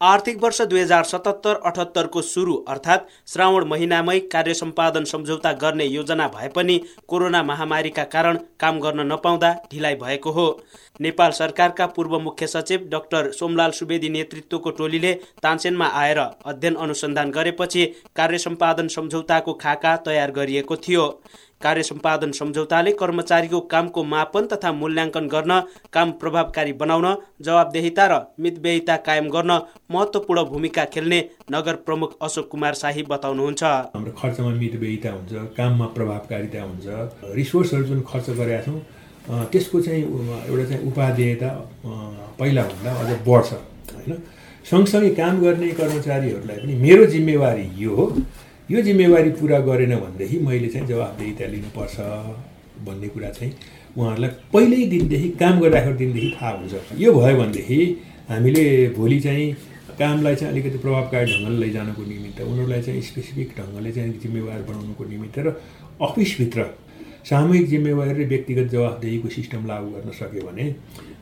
आर्थिक वर्ष दुई हजार सतहत्तर अठहत्तरको सुरु अर्थात् श्रावण महिनामै कार्य सम्पादन सम्झौता गर्ने योजना भए पनि कोरोना महामारीका कारण काम गर्न नपाउँदा ढिलाइ भएको हो। नेपाल सरकारका पूर्व मुख्य सचिव डाक्टर सोमलाल सुवेदी नेतृत्वको टोलीले तानसेनमा आएर अध्ययन अनुसन्धान गरेपछि कार्य सम्पादन सम्झौताको खाका तयार गरिएको थियो। कार्य सम्पादन सम्झौताले कर्मचारीको कामको मापन तथा मूल्याङ्कन गर्न काम प्रभावकारी बनाउन जवाबदेहिता र मितव्ययिता कायम गर्न महत्त्वपूर्ण भूमिका खेल्ने नगर प्रमुख अशोक कुमार शाही बताउनुहुन्छ। हाम्रो खर्चमा मितव्ययिता हुन्छ काममा प्रभावकारिता हुन्छ। रिसोर्सहरू जुन खर्च गरेका छौँ त्यसको चाहिँ एउटा चाहिँ उपादेयता पहिलाभन्दा अझ बढ्छ होइन? सँगसँगै काम गर्ने कर्मचारीहरूलाई पनि मेरो जिम्मेवारी यो हो यो जिम्मेवारी पुरा गरेन भनेदेखि मैले चाहिँ जवाबदेहिता लिनुपर्छ भन्ने कुरा चाहिँ उहाँहरूलाई पहिल्यै दिनदेखि काम गरिराखेको दिनदेखि थाहा हुन्छ। यो भयो भनेदेखि हामीले भोलि चाहिँ कामलाई चाहिँ अलिकति प्रभावकारी ढङ्गले लैजानको निमित्त उनीहरूलाई चाहिँ स्पेसिफिक ढङ्गले चाहिँ जिम्मेवार बनाउनुको निमित्त र अफिसभित्र सामूहिक जिम्मेवारी र व्यक्तिगत जवाबदेहीको सिस्टम लागू गर्न सक्यो भने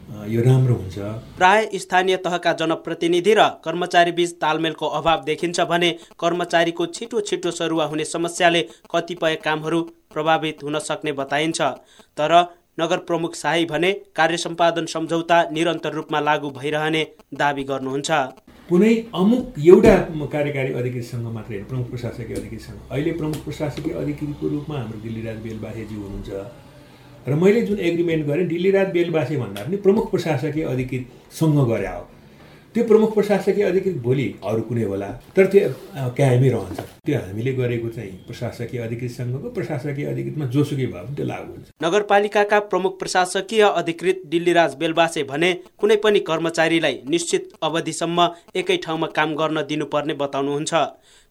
यो राम्रो हुन्छ। प्राय स्थानीय तहका जनप्रतिनिधि र कर्मचारी बीच तालमेलको अभाव देखिन्छ भने कर्मचारीको छिटो छिटो सरुवा हुने समस्याले कतिपय कामहरू प्रभावित हुन सक्ने बताइन्छ। तर नगर प्रमुख शाही भने कार्य सम्पादन सम्झौता निरन्तर रूपमा लागू भइरहने दावी गर्नुहुन्छ। कुनै अमुक एउटा कार्यकारी अधिकृतसँग मात्रै होइन प्रमुख प्रशासकीय अधिकृतसँग। अहिले प्रमुख प्रशासकीय अधिकृतको रूपमा हाम्रो दिल्लीराज बेलबासेजी हुनुहुन्छ। र मैले जुन एग्रिमेन्ट गरेँ दिल्लीराज बेलबासे भन्दा पनि प्रमुख प्रशासकीय अधिकृतसँग गरे हो। त्यो प्रमुख प्रशासकीय अधिकृत भोलि अरू कुनै होला। तर त्यो कायमै रहन्छ। त्यो हामीले गरेको चाहिँ प्रशासकीय अधिकृतसँगको प्रशासकीय अधिकृतमा जोसुकै भयो भने त्यो लागु हुन्छ। नगरपालिकाका प्रमुख प्रशासकीय अधिकृत दिल्लीराज बेलबासे भने कुनै पनि कर्मचारीलाई निश्चित अवधिसम्म एकै ठाउँमा काम गर्न दिनुपर्ने बताउनुहुन्छ।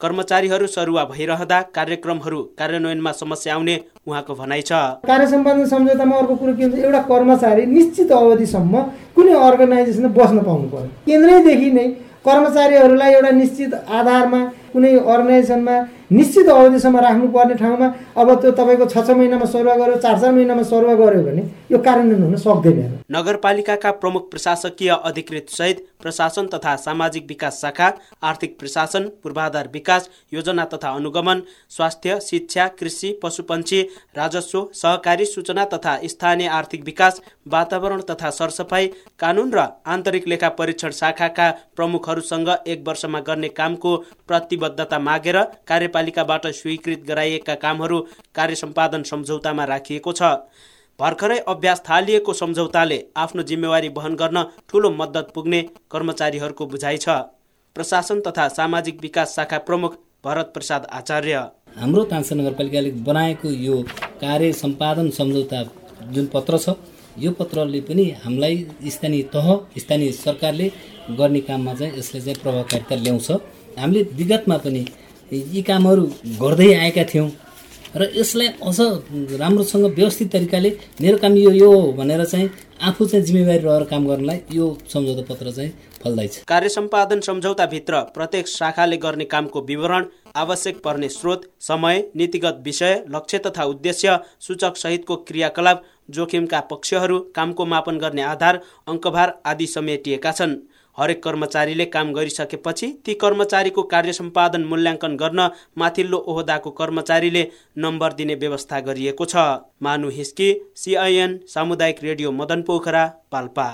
कर्मचारीहरू सरुवा भइरहँदा कार्यक्रमहरू कार्यान्वयनमा समस्या आउने उहाँको भनाइ छ। कार्य सम्पादन सम्झौतामा अर्को कुरो के हुन्छ एउटा कर्मचारी निश्चित अवधिसम्म कुनै अर्गनाइजेसनमा बस्न पाउनु पर्यो। केन्द्रैदेखि नै कर्मचारीहरूलाई एउटा निश्चित आधारमा कुनै अर्गनाइजेसनमा निश्चित अवधिसम्म राख्नुपर्ने ठाउँमा अब त्यो तपाईँको छ छ महिनामा सरुवा गर्यो चार चार महिनामा सरुवा गर्यो भने यो कार्यान्वयन हुन सक्दैन नगरपालिकाका प्रमुख प्रशासकीय अधिकृत सहित प्रशासन तथा सामाजिक विकास शाखा आर्थिक प्रशासन पूर्वाधार विकास योजना तथा अनुगमन स्वास्थ्य शिक्षा कृषि पशुपन्छी राजस्व सहकारी सूचना तथा स्थानीय आर्थिक विकास वातावरण तथा सरसफाई कानुन र आन्तरिक लेखा परीक्षण शाखाका प्रमुखहरूसँग एक वर्षमा गर्ने कामको प्रतिबद्धता मागेर कार्य कार्यपालिकाबाट स्वीकृत गराइएका कामहरू कार्य सम्पादन सम्झौतामा राखिएको छ। भर्खरै अभ्यास थालिएको सम्झौताले आफ्नो जिम्मेवारी वहन गर्न ठूलो मद्दत पुग्ने कर्मचारीहरूको बुझाइ छ। प्रशासन तथा सामाजिक विकास शाखा प्रमुख भरत प्रसाद आचार्य। हाम्रो तानसा नगरपालिकाले बनाएको यो कार्य सम्पादन सम्झौता जुन पत्र छ यो पत्रले पनि हामीलाई स्थानीय तह स्थानीय सरकारले गर्ने काममा चाहिँ यसले चाहिँ प्रभावकारिता ल्याउँछ। हामीले विगतमा पनि यी कामहरू गर्दै आएका थियौँ। र यसलाई अझ राम्रोसँग व्यवस्थित तरिकाले मेरो काम यो यो हो भनेर चाहिँ आफू चाहिँ जिम्मेवारी रहेर काम गर्नलाई यो सम्झौता पत्र चाहिँ फल्दैछ कार्य सम्पादन सम्झौताभित्र प्रत्येक शाखाले गर्ने कामको विवरण आवश्यक पर्ने स्रोत समय नीतिगत विषय लक्ष्य तथा उद्देश्य सूचक सहितको क्रियाकलाप जोखिमका पक्षहरू कामको मापन गर्ने आधार अङ्कभार आदि समेटिएका छन्। हरेक कर्मचारीले काम गरिसकेपछि ती कर्मचारीको कार्य सम्पादन मूल्याङ्कन गर्न माथिल्लो ओहदाको कर्मचारीले नम्बर दिने व्यवस्था गरिएको छ। मानु हिस्की सिआइएन सामुदायिक रेडियो मदन पोखरा पाल्पा।